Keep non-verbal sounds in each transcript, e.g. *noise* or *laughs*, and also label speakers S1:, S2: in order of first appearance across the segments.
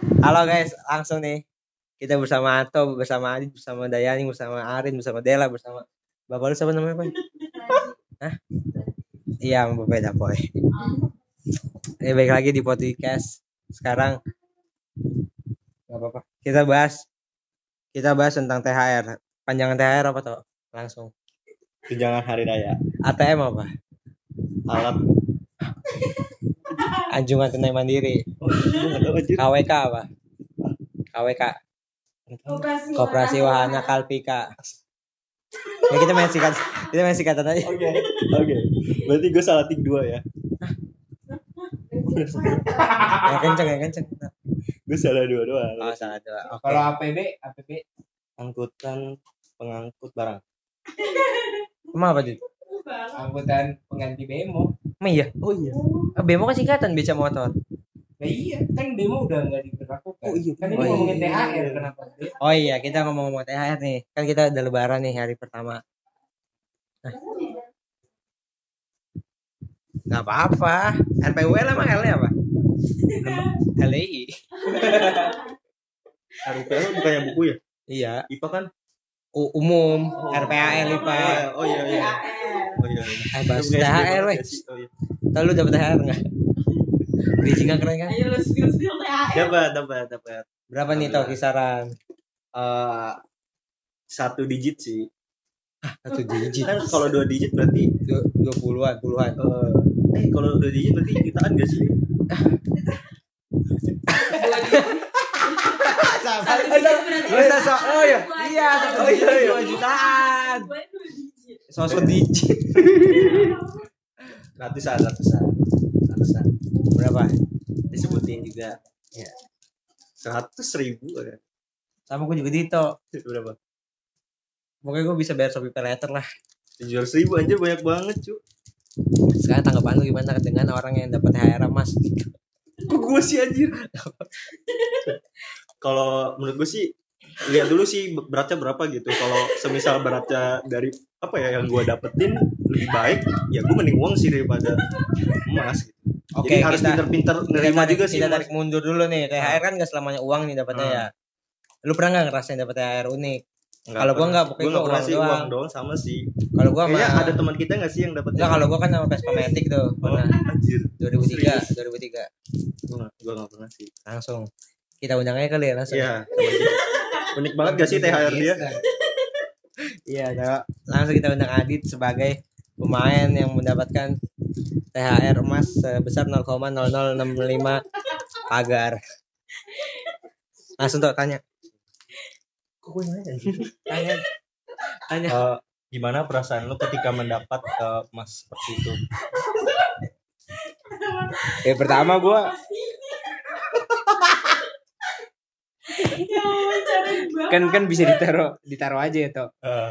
S1: Halo guys, langsung nih. Kita bersama Anto, bersama Adit, bersama Dayani, bersama Arin, bersama Dela, bersama Bapak lu siapa namanya, Boy? Hah? Iya, Bapak Dapoy. Eh, baik lagi di podcast. Sekarang nggak apa-apa. Kita bahas kita bahas tentang THR. Panjangan THR apa tuh? Langsung.
S2: Tunjangan hari raya.
S1: ATM apa?
S2: Alat.
S1: Anjungan tunai mandiri. KWK apa? KWK.
S3: Koperasi,
S1: Koperasi Wahana Kalpika. Ya kita main singkat, kita main singkatan aja.
S2: Oke, oke. Berarti gue salah tik dua ya.
S1: Ya kenceng ya kenceng.
S2: gue salah dua doang.
S1: Oh salah dua. Oke.
S4: Kalau APB, APB
S2: Angkutan pengangkut barang.
S1: Emang apa tuh?
S4: angkutan pengganti bemo.
S1: Emang iya.
S2: Oh iya.
S1: Ah, Bemo kan singkatan beca motor.
S4: Nah iya, kan bemo udah nggak diberlakukan.
S2: Oh iya,
S4: Kan ini
S1: oh iya.
S4: ngomongin THR kenapa?
S1: Oh iya, kita ngomong-ngomong THR nih. Kan kita udah lebaran nih hari pertama. Nah. Nggak apa-apa. RPUL emang L nya apa? LI. *laughs*
S2: RUPL bukannya buku ya?
S1: Iya.
S2: IPA kan?
S1: U- umum. RPAL IPA.
S2: Oh iya iya. Oh iya.
S1: Eh, bahas THR weh.
S2: Oh iya.
S1: Tahu lu dapet THR nggak? Bridging nggak keren kan?
S3: Ayo lu spill spill THR.
S2: Dapat dapat dapat.
S1: Berapa nih tau kisaran?
S2: Eh, satu digit sih.
S1: Satu digit.
S2: Kan kalau dua digit berarti
S1: Du- dua puluhan, puluhan.
S2: eh eh kalau dua digit berarti jutaan gak sih? *laughs*
S3: Satu digit berarti
S1: Lu bisa so- oh iya.
S3: dua
S1: Iya, satu
S2: Oh, iya,
S1: digit
S2: iya.
S1: dua jutaan.
S3: Dua digit.
S1: Sosok digit. *laughs*
S2: Ratusan ratusan ratusan.
S1: Berapa?
S2: Disebutin juga. Ya. Seratus ribu ya.
S1: Sama gue juga Dito.
S2: Berapa?
S1: Pokoknya gue bisa bayar Shopee Later lah.
S2: Tujuh ratus ribu aja banyak banget cu.
S1: Sekarang tanggapan lu gimana dengan orang yang dapat THR mas?
S2: Kok gue sih anjir? *laughs* Kalau menurut gue sih lihat dulu sih beratnya berapa gitu. Kalau semisal beratnya dari apa ya yang gue dapetin lebih baik, ya gue mending uang sih daripada emas. Gitu.
S1: Oke,
S2: Jadi harus pinter-pinter nerima
S1: tarik,
S2: juga sih.
S1: kita tarik mundur dulu nih. THR kan gak selamanya uang nih dapatnya
S2: Hmm.
S1: ya. Lu pernah nggak ngerasain dapat THR unik? Kalau gua
S2: pernah.
S1: nggak, pokoknya
S2: Gua
S1: gua uang
S2: sih
S1: doang.
S2: uang doang sama sih.
S1: Kalau gue
S2: Kayaknya
S1: sama
S2: ada teman kita nggak sih yang dapat?
S1: Enggak, kalau gue kan sama Vespa Matic tuh.
S2: oh,
S1: Pernah.
S2: anjir.
S1: 2003, 2003.
S2: Gue nggak gue nggak pernah sih.
S1: Langsung. Kita undang aja kali ya langsung.
S2: Iya. Unik banget gak sih THR dia?
S1: Iya, nah, langsung kita undang Adit sebagai pemain yang mendapatkan THR emas sebesar 0,0065 pagar. Langsung tuh tanya.
S2: Kok gue nanya?
S1: Tanya. Tanya.
S2: Eh, gimana perasaan lu ketika mendapat eh, emas seperti itu?
S4: Ya pertama gua
S3: Ya wawancarain banget.
S4: Kan kan bisa ditaruh ditaruh aja ya toh.
S2: Eh,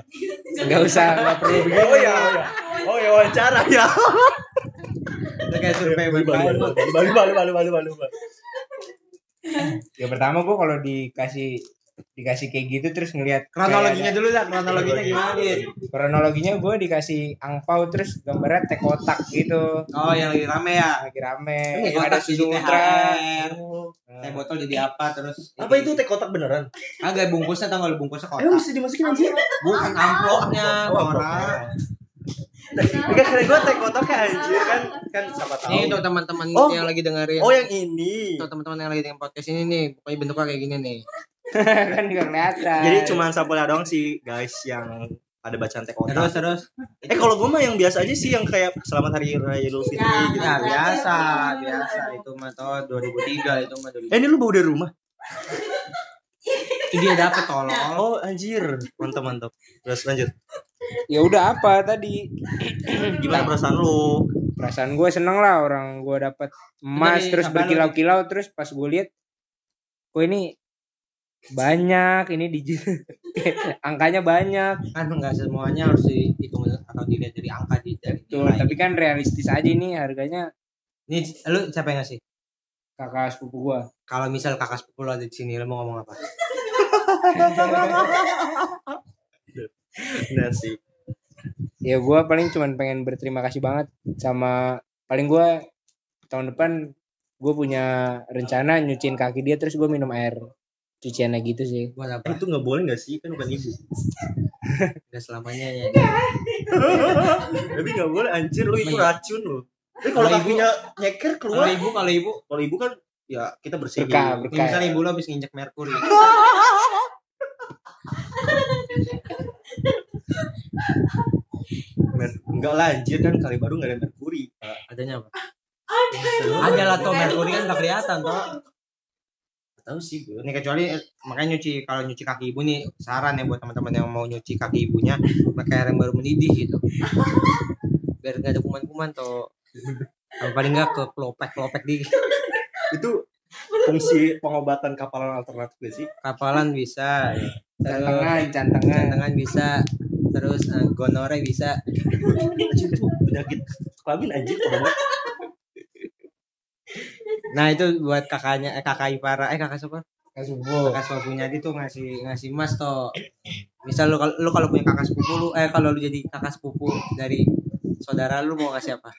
S4: Nggak usah nggak perlu begini.
S2: oh ya, oh ya, oh ya wawancara ya.
S1: Itu kayak survei
S2: Balu
S1: berbayar.
S2: balu balu balu balu balu balu balu.
S4: Ya pertama gua kalau dikasih dikasih kayak gitu terus ngelihat
S1: Kronologinya
S4: kayak
S1: dulu lah, kronologinya gimana, Dit?
S4: kronologinya gua dikasih angpau terus gambarnya teh kotak gitu
S1: Oh, yang lagi rame ya.
S4: lagi rame
S1: Teh
S4: ada
S1: kotak
S4: susu
S1: jadi
S4: ultra. Nah,
S1: Teh botol jadi apa terus?
S2: Apa itu teh kotak beneran?
S1: Agak bungkusnya tau nggak lu bungkusnya kotak?
S2: Emang bisa dimasukin anjir?
S1: Bukan amplopnya,
S2: Oh,
S1: Bora.
S2: Enggak kira gue teh kotaknya anjir kan kan siapa tahu.
S1: Nih untuk teman-teman
S2: Oh.
S1: yang lagi dengerin.
S2: Oh yang ini.
S1: Untuk teman-teman yang lagi dengerin podcast ini nih, pokoknya bentuknya kayak gini nih. *laughs*
S4: kan nggak kelihatan
S2: Jadi cuma sampulnya doang sih guys yang ada bacaan teh kotak.
S1: Terus terus.
S2: Eh kalau gue mah yang biasa aja sih yang kayak selamat hari raya Idul Fitri gitu.
S1: Ya biasa, biasa itu mah tau 2003 itu mah 2003.
S2: Eh ini lu bawa dari rumah?
S1: Itu dia dapet tolong.
S2: Oh anjir, mantap mantap. Terus lanjut.
S4: ya udah apa tadi
S2: Gimana perasaan lu?
S4: perasaan gue seneng lah orang gue dapat emas terus berkilau-kilau terus pas gue lihat kok ini banyak ini di *laughs* angkanya banyak
S1: Kan enggak semuanya harus dihitung atau dilihat dari angka di dari
S4: tuh
S1: nilai.
S4: tapi kan realistis aja ini harganya
S1: Nih, lu siapa yang ngasih?
S4: kakak sepupu gue
S1: Kalau misal kakak sepupu lu ada di sini, lu mau ngomong apa?
S2: Benar sih.
S4: ya gue paling cuman pengen berterima kasih banget sama paling gue tahun depan gue punya rencana nyuciin kaki dia terus gue minum air cuciannya gitu sih.
S1: Buat apa?
S2: Itu nggak boleh nggak sih? Kan bukan ibu. *laughs*
S1: Nggak selamanya ya. *laughs*
S2: Tapi nggak boleh anjir. Lu itu
S1: Iya.
S2: racun lu. Tapi kalau
S1: Kalau ibu-
S2: kakinya nyeker
S1: kalau
S2: keluar
S1: ibu kalau ibu
S2: kalau ibu kan ya kita bersihin
S4: berkah berkah.
S1: Misalnya ibu lo habis nginjek merkuri.
S2: Mer- enggak lah anjir. Kan kali baru nggak ada merkuri.
S1: Adanya apa? Ada lah toh. Merkuri kan nggak kelihatan toh.
S2: Nggak tahu sih gue
S1: ini kecuali eh, makanya nyuci kalau nyuci kaki ibu nih saran ya buat teman-teman yang mau nyuci kaki ibunya pakai air yang baru mendidih gitu. Biar nggak ada kuman-kuman Kalau paling nggak ke kelopek-kelopek di
S2: itu fungsi pengobatan kapalan alternatif gak sih?
S1: Kapalan bisa.
S4: Cantengan cantengan.
S1: jantangan bisa. Terus eh, gonore bisa.
S2: Penyakit kelamin anjir banget.
S1: Nah itu buat kakaknya eh kakak ipara eh kakak siapa?
S4: Subuh
S1: kakak sepupunya dia tuh ngasih ngasih emas toh. Misal lu kalau lu kalau punya kakak sepupu lu eh kalau lu jadi kakak sepupu dari saudara lu mau ngasih apa?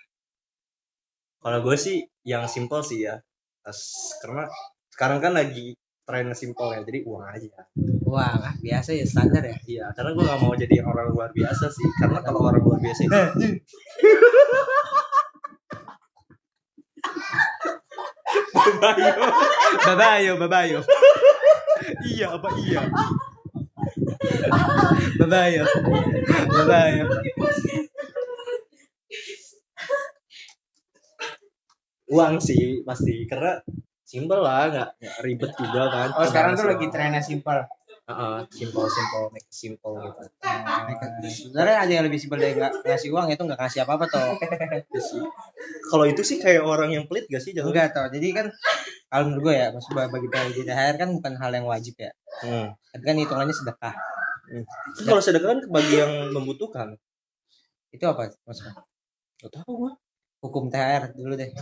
S2: Kalau gue sih yang simple sih ya. Pas, karena sekarang kan lagi tren simple ya jadi uang aja.
S1: Wah ah, biasa ya standar ya?
S2: Iya karena gue gak mau jadi orang luar biasa sih. Karena kalau orang luar biasa itu *laughs*
S1: babayo. Babayo
S2: iya apa iya?
S1: Babayo. Babayo.
S2: Uang sih pasti. Karena simple lah nggak ribet juga kan.
S4: Oh sekarang tuh lagi trennya simpel
S2: Simple simple make it simple gitu.
S1: Sebenarnya ada yang lebih simpel dari nggak ngasih uang itu nggak ngasih apa apa toh.
S2: Kalau itu sih kayak orang yang pelit gak sih jangan
S1: enggak toh jadi kan kalau menurut gue ya maksud bagi bagi THR kan bukan hal yang wajib ya.
S2: Hmm.
S1: tapi kan hitungannya sedekah.
S2: Terus kalau sedekah kan bagi yang membutuhkan.
S1: Itu apa maksudnya?
S2: Gak tahu gua.
S1: Hukum THR dulu deh.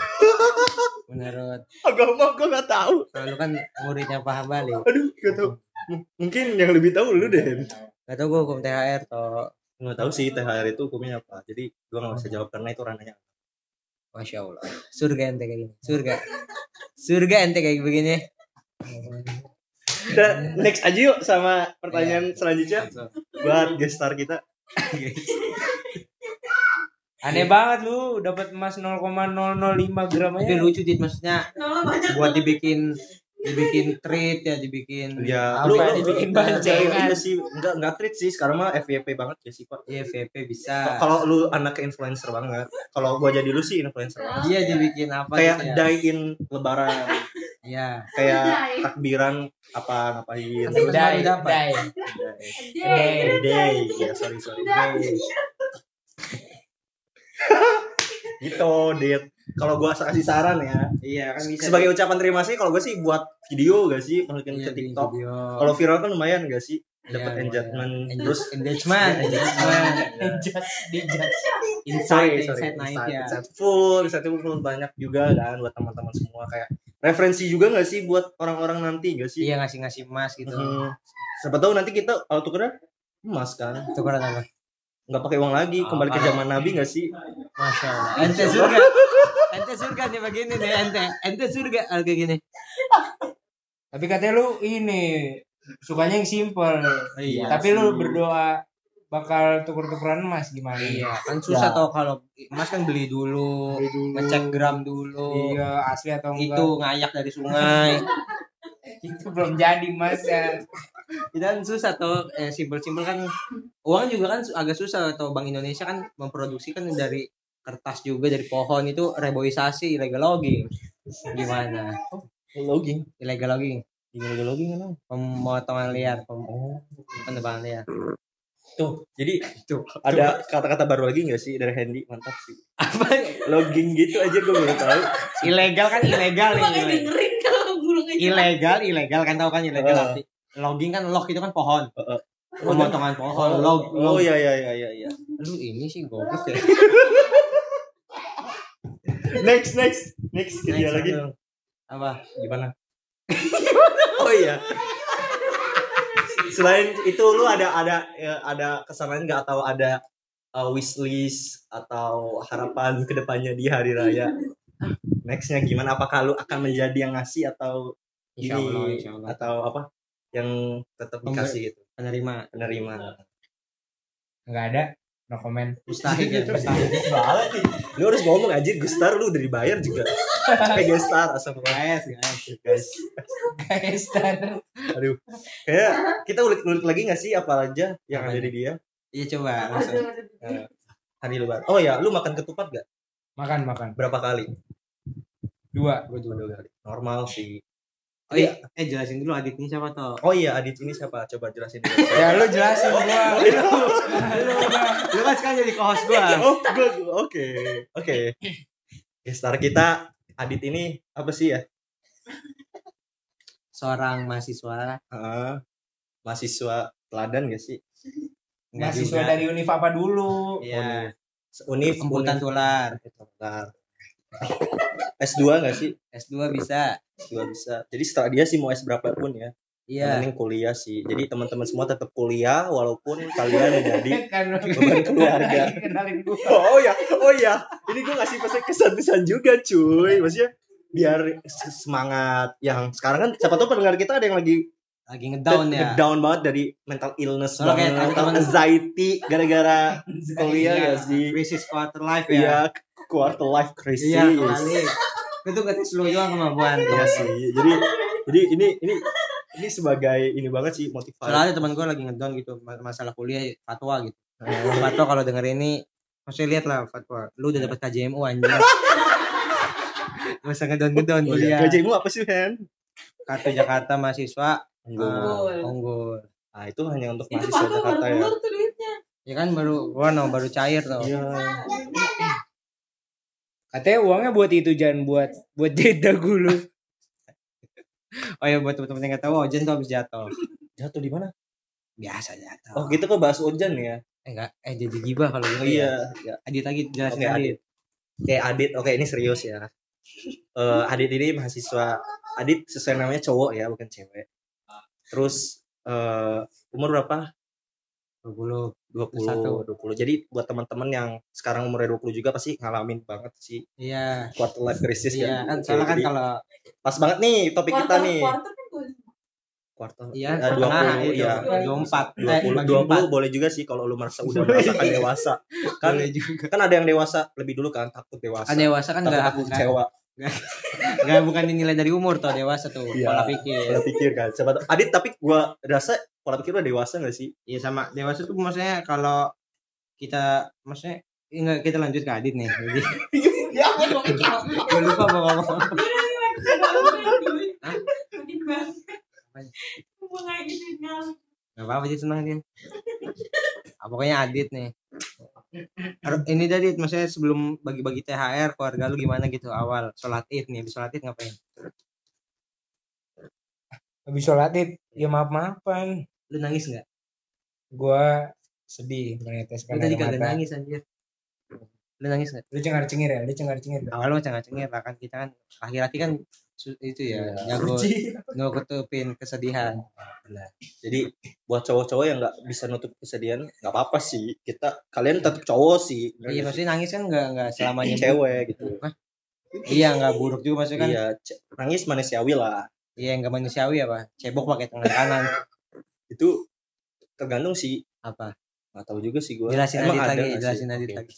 S1: Menurut
S2: agama gua gak tahu.
S1: Kalau lu kan muridnya paham balik
S2: aduh gak tahu mungkin yang lebih tahu lu deh.
S1: Gak tau gue hukum THR toh.
S2: Nggak tahu sih THR itu hukumnya apa. Jadi gua nggak bisa jawab karena itu ranahnya.
S1: Masya allah. Surga ente kayak gini surga. Surga ente kayak begini.
S2: Udah, next aja yuk sama pertanyaan selanjutnya buat guest star kita. *laughs*
S4: Aneh banget lu dapat emas 0,005 gram
S1: tapi
S4: aja.
S1: lucu dit maksudnya buat dibikin dibikin treat ya dibikin
S2: ya
S1: apa
S2: lu
S1: ya,
S4: dibikin bancengan.
S2: iya sih enggak enggak treat sih. Sekarang mah FYP banget ya sih pak.
S1: Iya VP bisa.
S2: Kalau lu anak influencer banget kalau gua jadi lu sih influencer banget.
S1: Iya dibikin apa
S2: kayak
S1: gitu ya.
S2: die in lebaran.
S1: Iya.
S2: Kayak takbiran apa ngapain.
S4: Dai
S3: Day.
S2: day ya sorry sorry. Day *laughs* gitu dit kalau gua kasih saran ya.
S1: Iya kan bisa
S2: sebagai ucapan terima kasih kalau gue sih buat video gak sih? Masukin
S1: Iya,
S2: ke TikTok. kalau viral kan lumayan gak sih?
S1: Iya,
S2: dapat
S1: lumayan.
S2: engagement.
S1: Engage-
S2: terus?
S1: engagement engagement. Insight insight
S2: insight, insight full insight full banyak juga kan buat teman-teman semua. Kayak referensi juga gak sih buat orang-orang nanti gak sih?
S1: Iya ngasih ngasih emas gitu.
S2: Hmm. siapa tahu nanti kita kalau tukernya emas kan?
S1: Tukeran apa
S2: nggak pakai uang lagi kembali ke zaman nabi gak sih?
S1: Masya allah. *laughs* Ente surga. Ente surga nih begini nih ente. Ente surga ah, kayak gini.
S4: Tapi katanya lu ini sukanya yang simple
S1: iya
S4: tapi lu berdoa bakal tuker-tukeran emas gimana?
S1: Iya kan susah
S2: Ya.
S1: tau kalau emas kan beli dulu
S4: Beli dulu.
S1: ngecek gram dulu.
S4: Iya asli atau enggak?
S1: Itu ngayak dari sungai. *laughs*
S4: Itu belum jadi mas. ya *laughs*
S1: dan susah tuh eh, simpel-simpel kan. Uang juga kan agak susah atau Bank Indonesia kan memproduksi kan dari kertas juga dari pohon. Itu reboisasi illegal logging. Gimana?
S2: Logging.
S1: Illegal logging.
S2: Gimana logging kan?
S1: Pemotongan liar pem penebangan liar.
S2: Tuh jadi
S1: Tuh.
S2: ada kata-kata baru lagi gak sih dari Handy mantap sih.
S1: Apa?
S2: Logging gitu aja gue baru tahu.
S1: Ilegal kan ilegal nih ilegal.
S3: dengerin kalau burungnya
S1: ilegal ilegal kan tahu kan ilegal
S2: Eh.
S1: arti logging kan log itu kan pohon.
S2: Heeh.
S1: pemotongan pohon log
S2: oh
S1: log.
S2: iya iya iya iya iya.
S1: Lu ini sih goblok ya. *laughs*
S2: Next next next kita
S1: Next,
S2: lagi.
S1: apa?
S2: Gimana? *laughs* Oh iya. Selain itu lu ada ada ya, ada kesan lain nggak? Atau ada uh, wish list atau harapan ke depannya di hari raya? *laughs* Nextnya gimana? Apakah lu akan menjadi yang ngasih atau
S4: Insya
S2: ini
S4: Allah, insya Allah.
S2: atau apa yang tetap dikasih gitu.
S1: Penerima.
S2: Penerima.
S4: Nggak ada. No comment.
S1: mustahil ya *laughs* mustahil.
S2: Banget nih lu harus ngomong aja Gustar lu udah dibayar juga. *laughs* Kayak Gestar asal
S1: guys guys
S2: guys. aduh. Kayak kita ulik-ulik lagi nggak sih apa aja yang ada di dia?
S1: Iya coba. Langsung
S2: Nah, hari lebaran oh ya lu makan ketupat gak
S4: makan makan.
S2: berapa kali?
S4: Dua.
S2: gue juga dua kali. Normal sih
S1: oh iya. Eh jelasin dulu Adit ini siapa toh?
S2: Oh iya Adit ini siapa? Coba jelasin dulu.
S4: Ya lu jelasin gua. *laughs*
S1: lu kan sekarang jadi co-host gua.
S2: Oh good oke oke. Gestar kita Adit ini apa sih ya?
S1: Seorang mahasiswa.
S2: Ah, mahasiswa teladan gak sih?
S1: Enggak
S4: Mahasiswa
S1: juga.
S4: dari univ apa dulu?
S1: iya.
S2: Unif.
S1: tular
S2: Bentar. S2 gak sih?
S1: S2 bisa
S2: S2 bisa. Jadi setelah dia sih mau S berapa pun ya.
S1: iya
S2: Mending kuliah sih. Jadi teman-teman semua tetap kuliah walaupun kalian *laughs* menjadi
S4: kan
S2: beban *laughs* keluarga.
S4: kenalin gua.
S2: Oh, oh ya, oh ya. Ini gue ngasih pesan kesan-pesan juga cuy. Maksudnya biar se- semangat yang sekarang kan siapa tahu pendengar kita ada yang lagi
S1: lagi ngedown ya
S2: down banget dari mental illness
S1: Soalnya kayak
S2: banget, mental anxiety gara-gara *laughs* kuliah
S1: Iya,
S2: ya sih
S1: krisis quarter life ya
S2: Iya, quarter life crisis.
S1: iya kali itu gak slow juga kemampuan
S2: Iya sih. Jadi jadi ini ini ini sebagai ini banget sih motivasi.
S1: soalnya teman gue lagi ngedown gitu ma- masalah kuliah fatwa gitu fatwa kalau denger ini maksudnya lihat lah fatwa lu udah dapat KJMU anjing *laughs* Gak usah ngedon ngedon
S2: Oh, iya.
S1: kuliah
S2: Gajimu apa sih, Hen?
S1: kartu Jakarta mahasiswa
S2: Unggul.
S1: uh, unggul
S2: Nah, itu hanya untuk mahasiswa Jakarta ya.
S3: keluar tuh duitnya.
S1: ya kan baru gua no baru cair tuh
S2: Iya.
S4: Katanya uangnya buat itu jangan buat buat jeda dulu.
S1: oh ya buat temen-temen yang nggak tahu Ojen tuh habis jatuh
S2: Jatuh di mana?
S1: biasa jatuh
S2: Oh, gitu kok bahas Ojan ya.
S1: eh enggak eh jadi gibah kalau gitu
S2: iya, ya.
S1: Adit lagi jelasin
S2: Oke,
S1: Adit.
S2: Oke, Adit. Oke, ini serius ya. Eh Adit ini mahasiswa Adit sesuai namanya cowok ya, bukan cewek. Terus eh umur berapa?
S1: 20
S2: 20 20. Jadi buat teman-teman yang sekarang umurnya 20 juga pasti ngalamin banget sih
S1: iya
S2: quarter life crisis
S1: iya
S2: kan.
S1: kan soalnya kan kalau
S2: pas banget nih topik kita
S3: Quarter-
S2: nih.
S3: quarter kan gua-
S2: Quarter.
S1: iya
S2: Eh,
S1: setengah
S2: 20
S1: itu
S2: ya.
S1: 24
S2: 20
S1: eh, bagi
S2: 20
S1: empat.
S2: boleh juga sih kalau lu merasa udah merasakan dewasa. Kan
S1: boleh juga
S2: kan ada yang dewasa lebih dulu kan takut dewasa.
S1: kan dewasa kan enggak
S2: takut kecewa. *laughs*
S1: enggak bukan dinilai dari umur tuh dewasa tuh
S2: Iya.
S1: pola pikir
S2: Pola pikir kan. Siapa tahu Adit tapi gua rasa pola pikir udah dewasa gak sih?
S1: Iya sama dewasa tuh maksudnya kalau kita maksudnya enggak kita lanjut ke Adit nih. Jadi *laughs*
S2: ya apa dong?
S1: gue lupa mau ngomong.
S3: Gua.
S1: Gak apa-apa sih senang dia. *laughs* Ah, pokoknya Adit nih. Ini tadi maksudnya sebelum bagi-bagi THR keluarga lu gimana gitu awal sholat id nih habis sholat id ngapain?
S4: Habis sholat id, ya maaf maafan.
S1: Lu nangis nggak?
S4: Gua sedih
S1: Lu
S4: meneteskan
S1: tadi kagak nangis anjir. Lu nangis nggak?
S4: Lu cengar cengir ya, lu cengar cengir.
S1: Awal mah cengak-cengir lah kan kita kan laki-laki kan su- itu ya
S2: Iya.
S1: jago nutupin kesedihan.
S2: Jadi buat cowok-cowok yang nggak bisa nutup kesedihan nggak apa-apa sih. Kita kalian tetap cowok sih.
S1: Iya maksudnya nangis kan nggak nggak selamanya buruk.
S2: cewek gitu.
S1: Iya nggak buruk juga maksudnya kan.
S2: Iya, nangis manusiawi lah.
S1: Iya nggak manusiawi apa? Cebok pakai tangan kanan. *laughs*
S2: Itu tergantung sih.
S1: Apa?
S2: Nggak tahu juga sih gua.
S1: Jelasin
S2: Emang ada
S1: lagi, jelasin
S2: Oke.
S1: lagi.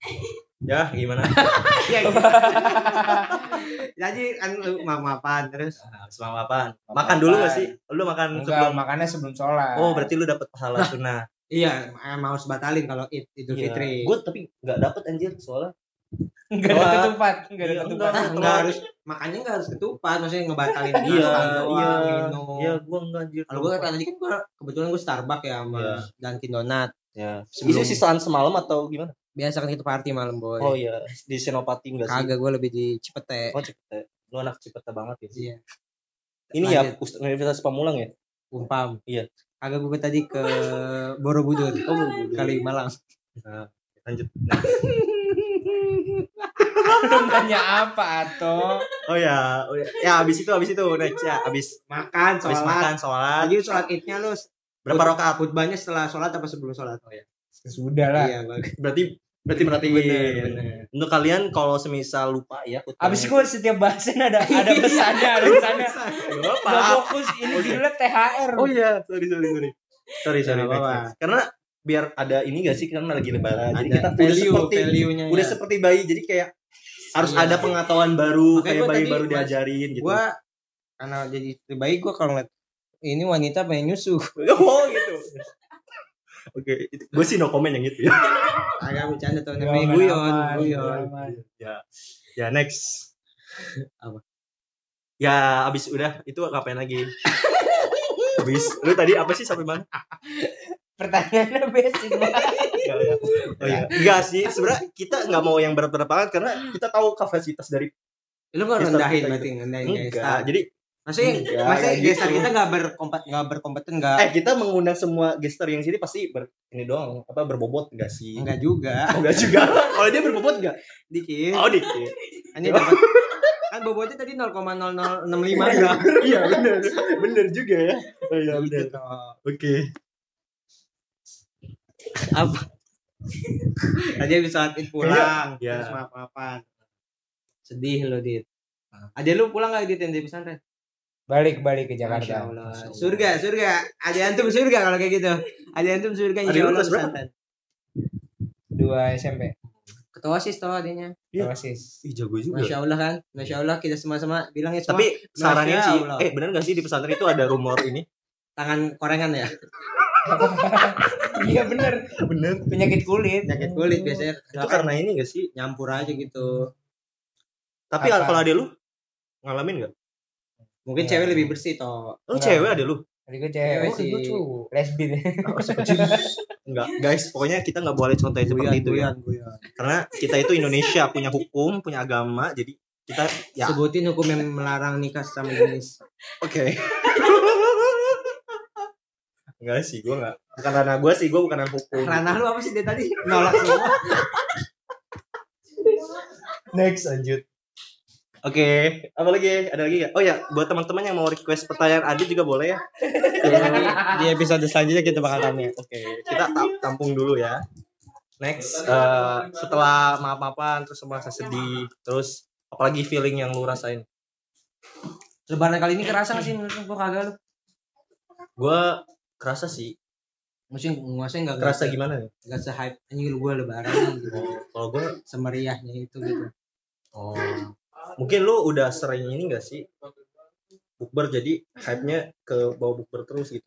S1: *laughs*
S2: Ya, gimana? *laughs* *laughs*
S1: Jadi kan lu maaf-maafan terus.
S2: Nah, Selama apaan? Makan dulu gak sih? Lu makan
S4: Enggak,
S2: sebelum
S4: makannya sebelum sholat.
S2: Oh, berarti lu dapat pahala sunnah.
S1: Iya, emang harus batalin kalau Id Idul Fitri.
S2: Gue tapi nggak dapet anjir soalnya.
S4: enggak ada
S2: Wah.
S4: ketupat, enggak ada
S2: Iya,
S4: ketupat.
S2: enggak.
S1: Enggak harus makannya enggak harus ketupat, maksudnya ngebatalin
S2: Iya,
S1: makan doang,
S2: iya,
S1: minum.
S2: iya, gue enggak anjir.
S1: Kalau gue kan tadi kan gua kebetulan gue Starbucks ya sama
S2: Iya.
S1: Dunkin Donat.
S2: ya.
S1: Sebelum-
S2: Itu sisaan semalam atau gimana?
S1: Biasa kan kita party malam boy.
S2: Oh iya, di Senopati enggak sih?
S1: Kagak gue lebih di Cipete.
S2: Oh, Cipete. Lu anak Cipete banget ya.
S1: Iya.
S2: Ini ya
S1: Lanjut.
S2: Ust- Universitas Pamulang ya?
S1: Umpam.
S2: Iya.
S1: Kagak gue tadi ke Borobudur.
S2: Oh, Borobudur.
S1: Kali Malang.
S2: Nah, lanjut. Nah.
S4: Lu nanya apa, Ato?
S2: Oh ya, oh ya. ya abis itu abis itu next ya, abis
S1: Makan,
S2: abis
S1: sholat.
S2: makan sholat.
S1: Tadi sholat idnya lu
S2: Berapa rakaat?
S1: khutbahnya setelah sholat apa sebelum sholat? Oh ya.
S4: Sudah lah.
S1: Iya.
S2: Berarti berarti merhatiin
S1: Bener, bener.
S2: untuk kalian kalau semisal lupa ya
S4: Abis gue setiap bahasan ada *laughs* ada pesannya, ada pesannya.
S2: Gak apa
S4: fokus ini judulnya THR.
S2: oh iya sorry sorry sorry sorry sorry next, next. karena biar ada ini gak sih karena lagi lebaran jadi kita udah
S1: value,
S2: seperti
S1: value-nya
S2: udah
S1: ya.
S2: seperti bayi jadi kayak harus
S1: Iya.
S2: ada pengetahuan baru
S1: Makanya
S2: kayak bayi baru
S1: mas-
S2: diajarin gitu
S1: Gua karena jadi baik gua kalau ngeliat ini wanita pengen nyusu. *laughs*
S2: oh gitu oke gue sih no comment yang itu ya *laughs*
S1: Agak bercanda tuh
S4: aman,
S1: guyon, guyon.
S2: ya ya next
S1: Apa?
S2: ya abis udah itu ngapain lagi abis lu tadi apa sih sampai mana
S4: Pertanyaannya basic banget. *laughs*
S2: Ya. Oh iya. Enggak sih, sebenarnya kita nggak mau yang berat-berat banget karena kita tahu kapasitas dari
S1: Lu
S2: Kita-
S1: rendahin berarti
S2: gitu.
S1: rendahin
S2: enggak.
S1: gestar.
S2: Jadi
S1: Maksudnya,
S2: Enggak,
S1: maksudnya gestar
S2: gitu.
S1: kita nggak berkompet nggak berkompeten nggak?
S2: eh kita mengundang semua gestar yang sini pasti ber, ini doang apa berbobot enggak sih?
S1: Enggak juga. *laughs*
S2: Oh, enggak juga. Kalau dia berbobot enggak?
S1: Dikit.
S2: Oh, dikit.
S1: Ini dapat kan bobotnya tadi 0,0065 gram. *laughs*
S2: iya, benar. Benar juga ya. Oh iya,
S1: Gitu
S2: benar.
S1: toh.
S2: Oke.
S1: Apa? Tadi habis sholat pulang,
S2: Iya.
S1: terus maaf-maafan. Sedih lo, Dit. Ada lu pulang gak Dit yang dari pesantren?
S4: Balik balik ke
S1: Masya
S4: Jakarta.
S1: Allah. Surga, surga. Ada antum surga kalau kayak gitu. Ada antum surga insya Allah
S2: berapa?
S4: Dua SMP.
S1: Ketua sis toh adanya.
S2: Iya.
S4: Oasis.
S2: Ih, jago juga.
S1: Masya Allah kan. Masya Allah kita sama-sama bilang ya semua
S2: Tapi sarannya
S1: Masya
S2: sih,
S1: Allah.
S2: eh benar gak sih di pesantren itu ada rumor ini?
S1: tangan korengan ya. *laughs*
S4: Iya bener.
S2: Bener.
S4: Penyakit kulit.
S1: Penyakit kulit biasanya.
S2: Itu karena ini gak sih?
S1: nyampur aja gitu.
S2: Tapi kalau ada lu ngalamin gak?
S1: Mungkin
S4: Iya.
S1: cewek lebih bersih toh.
S2: Lu
S4: Enggak.
S2: cewek ada lu?
S4: Tadi gue
S1: Cewek
S4: cewek
S1: sih.
S4: sih. Lesbian.
S2: Enggak, guys, pokoknya kita nggak boleh contohin seperti itu ya. Karena kita itu Indonesia punya hukum, punya agama, jadi kita ya oke.
S1: Sebutin hukum yang melarang nikah sama jenis.
S2: Enggak sih, gua enggak. Bukan ranah gua sih, gua bukan hukum.
S1: Ranah lu apa sih dia tadi? Nolak semua. *laughs*
S2: Next lanjut. Oke, apa lagi? Ada lagi gak? Oh ya, buat teman-teman yang mau request pertanyaan Adit juga boleh ya.
S1: Jadi di episode selanjutnya kita bakal tanya.
S2: Oke, kita ta- tampung dulu ya. Next, eh, setelah maaf-maafan terus merasa sedih, terus apalagi feeling yang lu rasain?
S1: Lebaran kali ini kerasa gak sih menurut lu? Gua kagak lu.
S2: Gua kerasa sih.
S1: Maksudnya nguasain gak
S2: Kerasa gimana nih?
S1: Gak se-hype anjing gua lebaran nih, gitu.
S2: Kalau gua
S1: Semeriahnya itu gitu.
S2: Oh. Mungkin lu udah sering ini gak sih? Bukber jadi hype-nya ke bawah bukber terus gitu.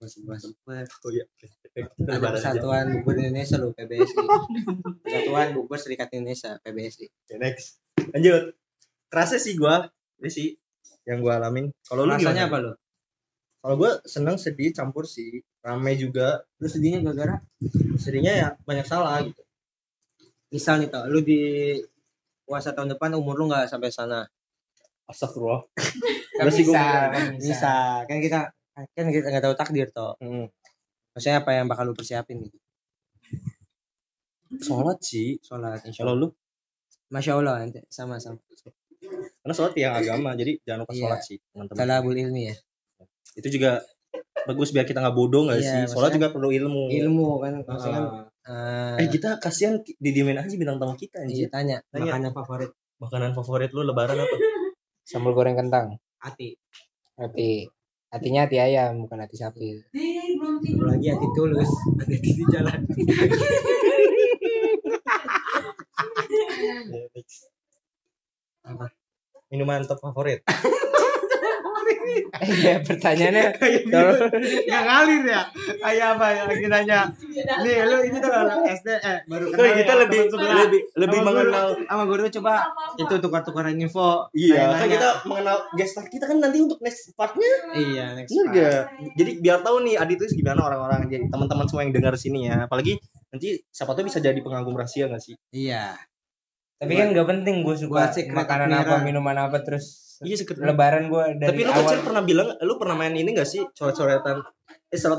S1: Masih bahas bukber.
S2: Oh iya.
S1: Ada. Persatuan Bukber Indonesia lu PBSI. Persatuan Bukber Serikat Indonesia PBSI.
S2: Oke, next. Lanjut. Kerasa sih gua, ini sih yang gua alamin. Kalau lu
S1: Rasanya apa lu?
S2: Kalau gua seneng sedih campur sih. Rame juga.
S1: Lu sedihnya gara-gara
S2: Sedihnya ya banyak salah gitu.
S1: misal nih tau, lu di puasa tahun depan umur lu nggak sampai sana.
S2: Astagfirullah. *laughs*
S4: Kan
S2: gua
S4: bisa,
S2: mau-
S4: kan bisa.
S1: Bisa, kan kita kan kita nggak tahu takdir toh.
S2: Hmm.
S1: Maksudnya apa yang bakal lu persiapin gitu?
S2: Sholat sih.
S1: Sholat, insya
S2: Kalau
S1: Allah.
S2: lu
S1: Masya Allah, ente. sama sama.
S2: karena sholat yang agama, jadi jangan lupa
S1: Iya.
S2: sholat sih, teman-teman.
S1: Talabul ilmi ya.
S2: Itu juga bagus biar kita nggak bodoh nggak
S1: Iya,
S2: sih? Sholat juga perlu ilmu.
S1: Ilmu kan, maksudnya kan.
S2: Ah.
S1: Eh,
S2: Eh kita kasihan didiemin aja bintang tamu kita
S1: iya,
S2: anjir.
S1: tanya,
S2: Tanya.
S1: makanan favorit
S2: Makanan favorit lu lebaran apa? *laughs*
S4: Sambal goreng kentang.
S1: hati.
S4: Hati. Hatinya hati ayam, bukan hati sapi.
S3: Eh, belum tidur.
S1: Lagi hati tulus, hati di jalan. *laughs* Apa?
S2: Minuman top favorit. *laughs*
S4: Eh, ya, pertanyaannya *laughs* kalau
S1: Nggak ngalir ya? Kayak apa ya? Lagi nanya. Nih, lu ini tuh anak SD, eh, baru kenal
S2: Tuh,
S1: ya,
S2: kita lebih
S1: teman
S2: lebih lebih
S1: Sama guru.
S2: mengenal
S1: Sama guru coba itu tukar-tukaran info.
S2: Iya, kan kita mengenal guest star kita kan nanti untuk next partnya
S1: Iya, next part.
S2: gak? Jadi biar tahu nih Adi itu gimana orang-orang jadi teman-teman semua yang dengar sini ya. Apalagi nanti siapa tahu bisa jadi pengagum rahasia gak sih?
S1: Iya.
S4: Tapi kan nggak penting gue suka
S1: secret
S4: makanan
S1: admiral.
S4: apa minuman apa terus
S2: Iya secret.
S4: lebaran gue dari
S2: Tapi lu
S4: awal
S2: kecil pernah bilang lu pernah main ini gak sih coret-coretan eh 100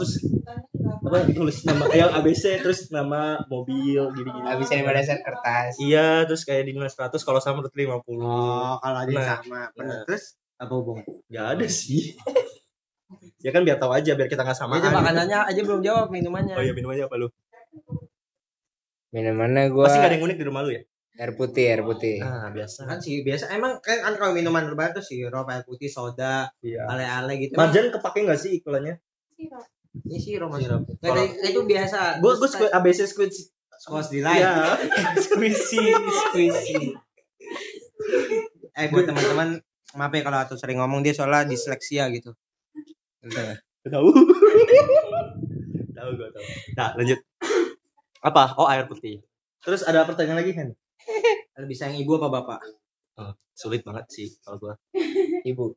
S2: apa tulis nama yang ABC terus nama mobil gini-gini.
S4: habis lima dasar kertas
S2: Iya, terus kayak di 100 kalau sama berarti 50.
S1: Oh, kalau ada
S2: Nah,
S1: sama. Bener.
S2: nah.
S1: Terus apa hubungan?
S2: Gak ada sih. *laughs* ya kan biar tahu aja biar kita nggak sama.
S1: Itu makanannya aja belum jawab minumannya.
S2: Oh iya minumannya apa lu?
S4: Minumannya gua
S2: Pasti gak ada yang unik di rumah lu ya?
S4: Air putih, air putih.
S2: Nah, biasa.
S1: kan sih biasa emang kan, kan kalau minuman lebaran tuh sirup air putih soda
S2: Iya.
S1: ale-ale gitu
S2: Marjan kepake gak sih iklannya?
S1: ini sirup mas
S2: Sirup.
S1: Nggak, itu- itu biasa
S2: Gue gue squid ABC squid.
S1: squash di live
S2: Iya. *laughs* Squishy, squishy.
S1: eh buat teman-teman maaf ya kalau atau sering ngomong dia soalnya disleksia gitu Gitu ya.
S2: Tahu. tahu gue tahu. Nah, lanjut. Apa? Oh, air putih. Terus ada pertanyaan lagi kan?
S1: Lebih sayang ibu apa bapak?
S2: Oh, sulit banget sih kalau gua. *laughs*
S1: ibu.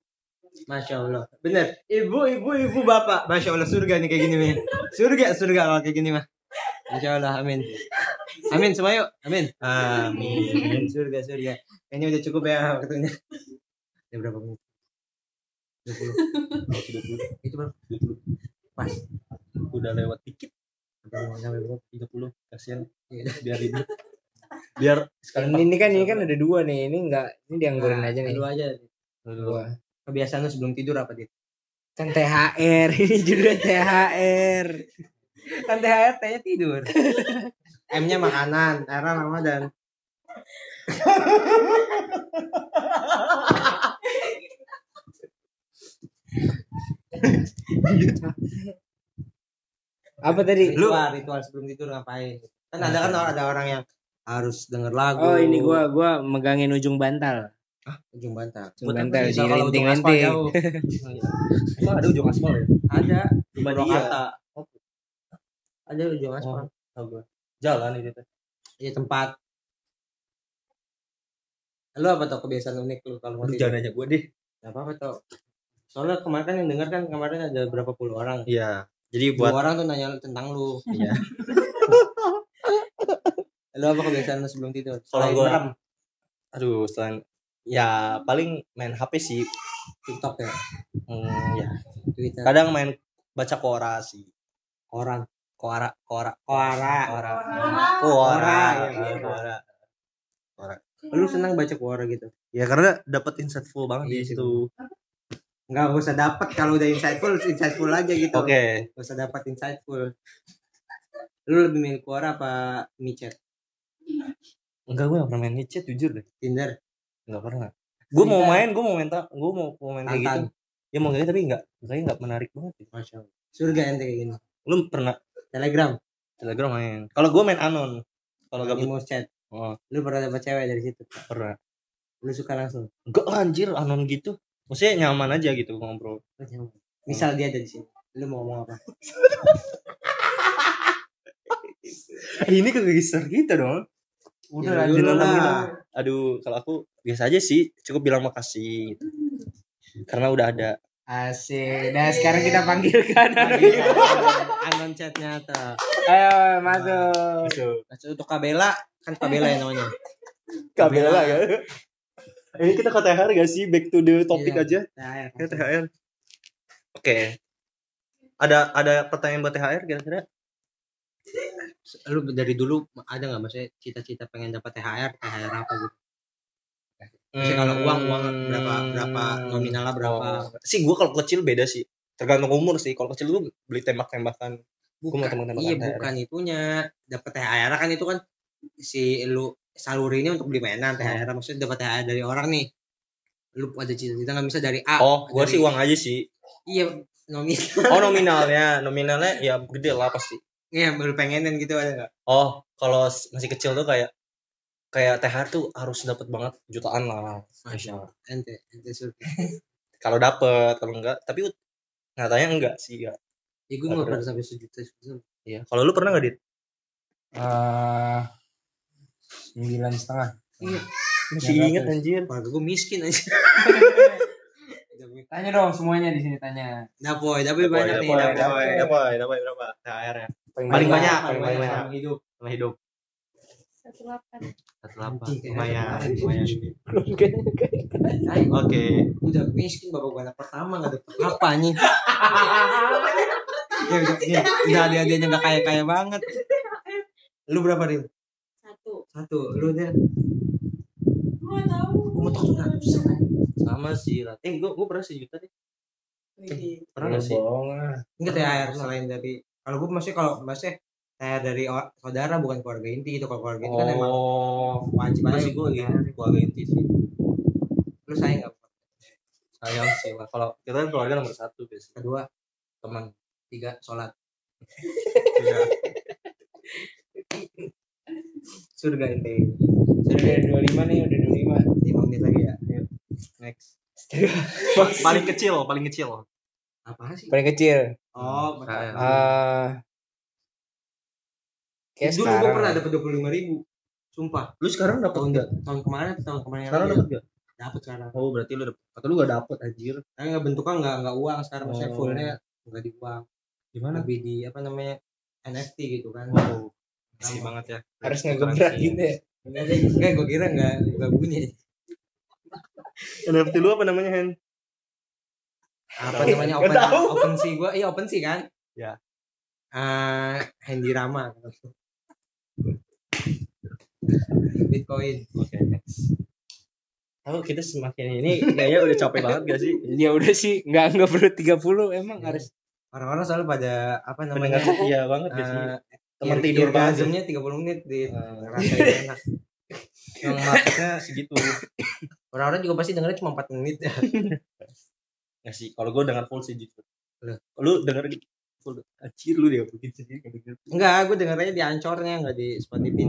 S1: Masya Allah. Bener. Ibu ibu ibu bapak. Masya Allah surga nih kayak gini nih surga surga kalau kayak gini mah Masya Allah amin. Amin semua yuk. Amin.
S2: Amin.
S1: surga surga. Ini udah cukup ya waktunya. Ya berapa menit? 20 itu berapa? Pas.
S2: Udah lewat dikit.
S1: Udah sampai berapa
S2: 30 kasihan.
S1: Iya.
S2: Biar sekali
S4: Ini, ini kan ini kan ada dua nih. Ini enggak ini dianggurin aja nih.
S1: lu aja
S4: Dua.
S1: kebiasaan lu sebelum tidur apa dit
S4: Kan THR, *laughs* ini juga THR.
S1: kan THR T-nya tidur *laughs* M-nya makanan R Ramadan
S4: Apa tadi?
S1: ritual ritual sebelum tidur ngapain kan ada kan ada orang yang harus denger lagu
S4: Oh, ini gua gua megangin ujung bantal.
S1: ujung bantal
S4: Ujung
S2: Buat
S4: bantal
S1: aspal
S4: dilenting-lenting.
S1: jauh. *laughs*
S2: emang ada ujung aspal ya?
S1: ada
S2: dia.
S1: Purwakarta. ada ujung aspal
S2: Oh. Jalan itu teh.
S1: Iya tempat lu apa tuh kebiasaan unik lu kalau mau
S2: jangan aja gua deh.
S1: Gak apa-apa tuh soalnya kemarin kan yang denger kan kemarin ada berapa puluh orang
S2: Iya. Jadi
S1: dua
S2: buat
S1: orang tuh nanya tentang lu
S2: Iya. *laughs*
S1: lu apa kebiasaan lu sebelum tidur
S2: Kalau
S1: Selain
S2: gua-
S1: merem,
S2: aduh selain ya paling main HP sih.
S1: TikTok ya
S2: Hmm, ya.
S1: Twitter
S2: Kadang main baca Quora sih. Quora. Quora.
S1: Quora,
S2: Quora,
S1: ya,
S2: iya,
S1: Quora.
S2: Quora.
S1: lu senang baca Quora gitu
S2: Ya karena dapat insightful banget di
S1: Iya sih,
S2: situ.
S1: nggak usah dapat kalau udah insightful insightful aja gitu
S2: Oke.
S1: nggak usah dapat insightful lu lebih milih Quora apa micet
S2: Enggak gue gak pernah main headset jujur deh.
S1: Tinder
S2: Enggak pernah. Gue mau main, gue mau main, gue mau, mau main kayak gitu. Ya mau kayak gitu, tapi enggak, kayaknya enggak menarik banget. ya.
S1: Masya Allah. surga ente kayak gini
S2: Lu pernah
S1: Telegram
S2: Telegram main. Kalau gue main anon. Kalau gabut,
S1: Animo chat
S2: oh,
S1: lu pernah dapat cewek dari situ
S2: pernah.
S1: lu suka langsung
S2: Enggak anjir anon gitu. Maksudnya nyaman aja gitu ngobrol.
S1: misal dia ada di sini lu mau ngomong apa *laughs*
S2: ini kegeser kita dong.
S1: Udah
S2: Ya,
S1: lah.
S2: bilang. Aduh, kalau aku biasa aja sih, cukup bilang makasih gitu. Karena udah ada.
S4: Asik. Nah, sekarang kita panggilkan.
S1: anon chatnya tuh
S4: Ayo, masuk.
S1: Masuk untuk Kabela kan Kabela ya namanya
S2: Kabela ya. Ini kita ke THR gak sih? Back to the topic
S1: Iya.
S2: aja.
S1: THR.
S2: Ya, THR. Oke. Ada ada pertanyaan buat THR kira-kira?
S1: Lu dari dulu ada nggak maksudnya cita-cita pengen dapat THR THR apa gitu Maksudnya kalau uang uang berapa berapa nominalnya berapa
S2: Oh. Sih gua kalau kecil beda sih. Tergantung umur sih. Kalau kecil lu beli tembak-tembakan. Gua mau tembak-tembakan
S1: iya
S2: THR.
S1: bukan itunya dapat THR kan itu kan si lu saluri ini untuk beli mainan THR maksudnya dapat THR dari orang nih lu ada cita-cita nggak bisa dari A
S2: Oh, gua
S1: dari-
S2: sih uang aja sih.
S1: iya nominal
S2: Oh, nominalnya. Nominalnya ya gede lah pasti.
S1: Iya baru pengenin gitu ada nggak
S2: Oh, kalau masih kecil tuh kayak kayak THR tuh harus dapat banget jutaan lah.
S1: masya Allah ente ente surga *laughs*
S2: Kalau dapet, kalau enggak, tapi nyatanya enggak sih ya.
S1: ya gue nggak pernah sampai sejuta sejuta.
S2: Iya. Kalau lu pernah nggak dit?
S4: Eh, sembilan setengah.
S1: iya
S2: Masih inget anjir.
S1: keluarga gue miskin aja
S4: Tanya dong semuanya di sini tanya.
S1: Dapoy, Dapoy banyak nih.
S2: Dapoy,
S1: Dapoy.
S2: dapoy, dapoy berapa? THR-nya.
S4: Paling,
S2: Paling banyak,
S1: paling
S2: paling
S1: banyak
S2: banyak.
S1: sama hidup.
S2: Sama hidup.
S3: Satu delapan.
S2: Satu delapan. Lumayan, lumayan.
S1: Ay,
S2: Oke.
S1: udah miskin bapak gue anak pertama nggak dapat apa nih. *laughs* ya udah, ya, udah dia dia nggak kaya kaya banget. Lu berapa rin?
S3: Satu.
S1: Satu. Lu dia.
S3: Gua tahu.
S1: Tahu ratus.
S2: Sama sih. Rat. Eh, gua gua pernah sejuta deh. Pernah nggak sih?
S4: bohong ah.
S1: Enggak THR selain dari kalau gue masih kalau masih THR dari o- saudara bukan keluarga inti gitu kalau keluarga inti kan emang
S2: Oh,
S1: wajib aja
S2: masih gue lagi keluarga inti sih.
S1: lu sayang nggak
S2: Sayang sih lah. Kalau kita kan keluarga nomor satu biasanya.
S1: kedua
S2: Teman.
S1: tiga sholat
S2: Iya.
S1: surga inti
S4: Sudah ada 25 nih, udah 25.
S1: lima menit lagi ya Ayo, next *laughs*
S2: paling kecil, paling kecil.
S1: Apa sih
S4: Paling kecil.
S1: oh
S2: Nah,
S4: Eh kayak
S1: dulu gue pernah dapat dua puluh lima ribu sumpah
S2: Lu sekarang dapat
S1: tahun
S2: enggak?
S1: tahun kemarin atau tahun kemarin
S2: Sekarang dapat enggak?
S1: dapat sekarang
S2: Oh, berarti lu dapat. Atau lu gak dapat anjir.
S1: tapi nggak bentuknya nggak nggak uang sekarang maksudnya
S2: Oh.
S1: fullnya nggak di uang
S2: Gimana?
S1: lebih di apa namanya NFT gitu kan
S2: Wow. Asli banget ya.
S4: Harus ngegebrak gitu ya.
S1: Enggak, gue kira nggak nggak bunyi.
S2: NFT lu apa namanya, Hen?
S1: Apa namanya open
S2: tahu.
S1: open sih gue, iya open sih kan?
S2: Ya.
S1: Ah, Handy Rama. Bitcoin.
S2: Oke, next. Tahu kita semakin ini kayaknya udah capek banget gak sih? *laughs*
S4: Ya udah sih, nggak nggak perlu 30 emang
S1: Ya.
S4: harus
S1: Orang-orang selalu pada apa namanya?
S2: Pendengar iya banget biasanya.
S1: eh,
S2: Teman
S1: ir-
S2: tidur banget.
S1: orgasmnya 30 menit di
S2: Eh,
S1: rasain enak. *laughs*
S2: Yang marketnya segitu.
S1: Orang-orang juga pasti dengernya cuma 4 menit ya. *laughs*
S2: Nggak sih, kalau gue denger full sih jujur.
S1: Lah.
S2: Lu denger di full. Anjir lu dia bikin sendiri nggak denger.
S1: Enggak, gue dengernya di ancornya enggak di Spotify.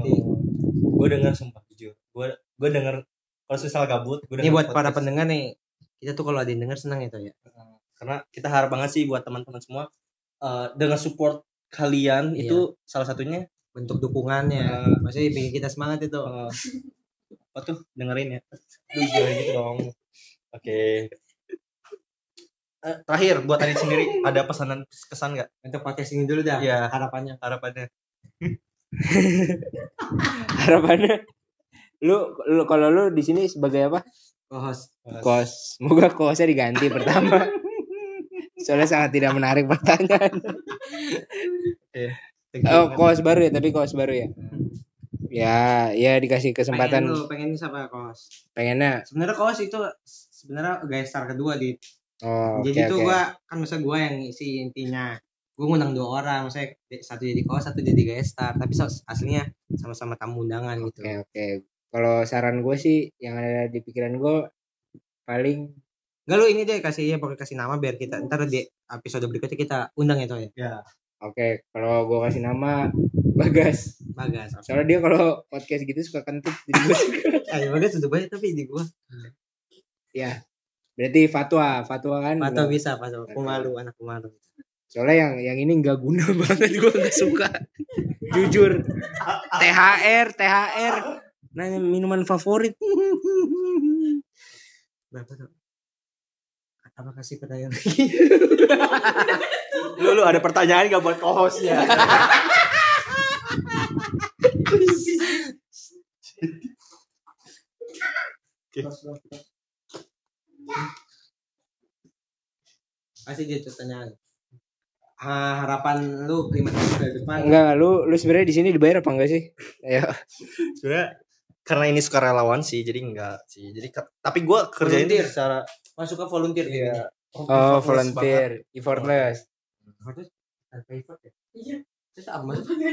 S2: Gue denger sumpah jujur. Gue gue denger kalau misal gabut, gue
S1: Ini buat para
S2: podcast.
S1: pendengar nih. Kita tuh kalau ada yang denger senang ya tuh ya.
S2: karena kita harap banget sih buat teman-teman semua eh, dengan support kalian
S1: Iya.
S2: itu salah satunya
S1: Bentuk dukungannya.
S2: Eh.
S1: Maksudnya bikin kita semangat itu.
S2: eh, apa tuh dengerin ya Duh, gitu dong oke Eh, terakhir buat Adit sendiri *laughs* ada pesanan kesan nggak
S1: Untuk podcast ini dulu dah.
S2: Iya.
S1: Harapannya.
S2: harapannya *laughs*
S4: harapannya lu lu kalau lu di sini sebagai apa?
S1: Co-host.
S4: Kos. Semoga kosnya diganti *laughs* pertama. Soalnya sangat tidak menarik pertanyaan. Oh, kos baru ya, tapi kos baru ya. Ya, ya dikasih kesempatan
S1: Pengen lu, pengen siapa kos?
S4: pengennya.
S1: Sebenarnya kos itu sebenarnya guys star kedua di.
S4: Oh,
S1: jadi tuh
S4: oke.
S1: gua kan masa gua yang isi intinya. Gua ngundang dua orang, maksudnya satu jadi kos, satu jadi guest star. Tapi so- aslinya sama-sama tamu undangan gitu.
S4: Oke oke. Kalau saran gue sih yang ada di pikiran gue paling
S1: Enggak lu ini deh kasih ya pokoknya kasih nama biar kita ntar di episode berikutnya kita undang ya toh ya.
S2: ya
S4: oke. Kalau gue kasih nama Bagas.
S1: Bagas.
S4: Soalnya dia kalau podcast gitu suka kentut jadi gue.
S1: Eh, *laughs* Bagas sudah banyak tapi di gua.
S4: ya. Berarti fatwa, fatwa kan.
S1: Atau
S4: nggak-
S1: bisa, Pak. Pemalu, anak pemalu.
S4: Soalnya yang yang ini nggak guna *laughs* banget gue nggak suka. Jujur. THR, THR. Nanya minuman favorit.
S1: Berapa tuh? Apa kasih pertanyaan lagi? *laughs*
S2: lu lu ada pertanyaan nggak buat co-hostnya *laughs*
S1: Kasih dia pertanyaan. Ah, harapan lu lima tahun ke depan.
S4: Enggak, lu lu sebenarnya di sini dibayar apa enggak sih? Ayo. *laughs*
S2: sebenarnya karena ini suka relawan sih jadi enggak sih jadi tapi gue kerjain
S1: Volunteer.
S2: secara
S1: Masuk ke volunteer
S2: Iya.
S4: Oh,
S2: effortless
S4: volunteer, effortless.
S1: Maksudnya tanpa effort ya?
S3: Iya.
S1: Terus apa maksudnya?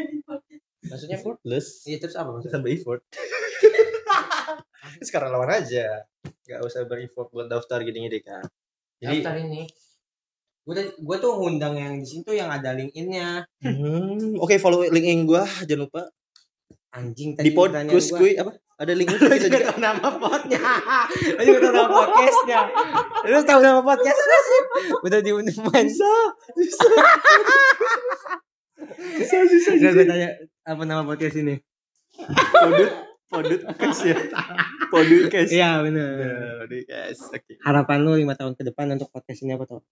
S1: Maksudnya
S2: effortless
S1: Iya terus apa maksudnya?
S2: tanpa effort sekarang *laughs* lawan aja nggak usah bereffort buat daftar gini-gini kan jadi
S1: Daftar ini. Gue gue tuh ngundang yang di sini tuh yang ada LinkedIn-nya.
S2: hmm, oke follow linkin gue jangan lupa
S1: Anjing tadi
S2: di pod
S1: pertanyaan
S2: kus
S1: gua.
S2: gue apa ada link itu bisa
S1: juga
S2: juga
S1: tahu nama potnya. Lu juga tahu nama podcastnya. Lu tahu nama podcast lu sih? Udah diundang bisa. Bisa. Bisa bisa. Gak gue tanya apa nama podcast ini?
S2: podut podut kes ya podut kes
S1: Iya benar.
S2: podut kes oke
S1: Harapan lu lima tahun ke depan untuk podcast ini apa tuh?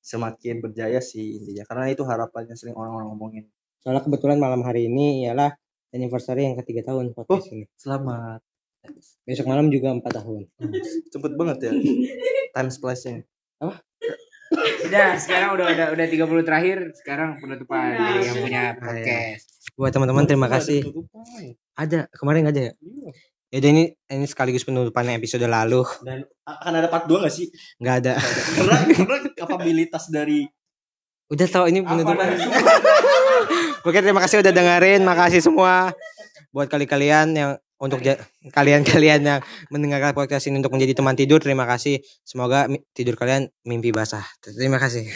S2: Semakin berjaya sih intinya. Karena itu harapannya sering orang-orang ngomongin.
S1: Soalnya kebetulan malam hari ini ialah anniversary yang ketiga tahun podcast ini.
S2: selamat.
S1: Besok malam juga empat tahun.
S2: cepet banget ya. Time splice-nya.
S4: Udah, sekarang udah udah udah 30 terakhir, sekarang penutupan dari yang
S1: iya.
S4: punya podcast.
S1: Buat teman-teman terima kasih. Ada kemarin nggak ada ya? Ini ini sekaligus penutupan episode lalu.
S2: dan akan ada part 2 gak sih
S1: Nggak ada.
S2: karena karena kapabilitas dari
S1: Udah tau ini penutupan. *laughs* Oke terima kasih udah dengerin. Makasih semua buat kali-kalian yang untuk kalian-kalian yang mendengarkan podcast ini untuk menjadi teman tidur. Terima kasih. Semoga tidur kalian mimpi basah. Terima kasih.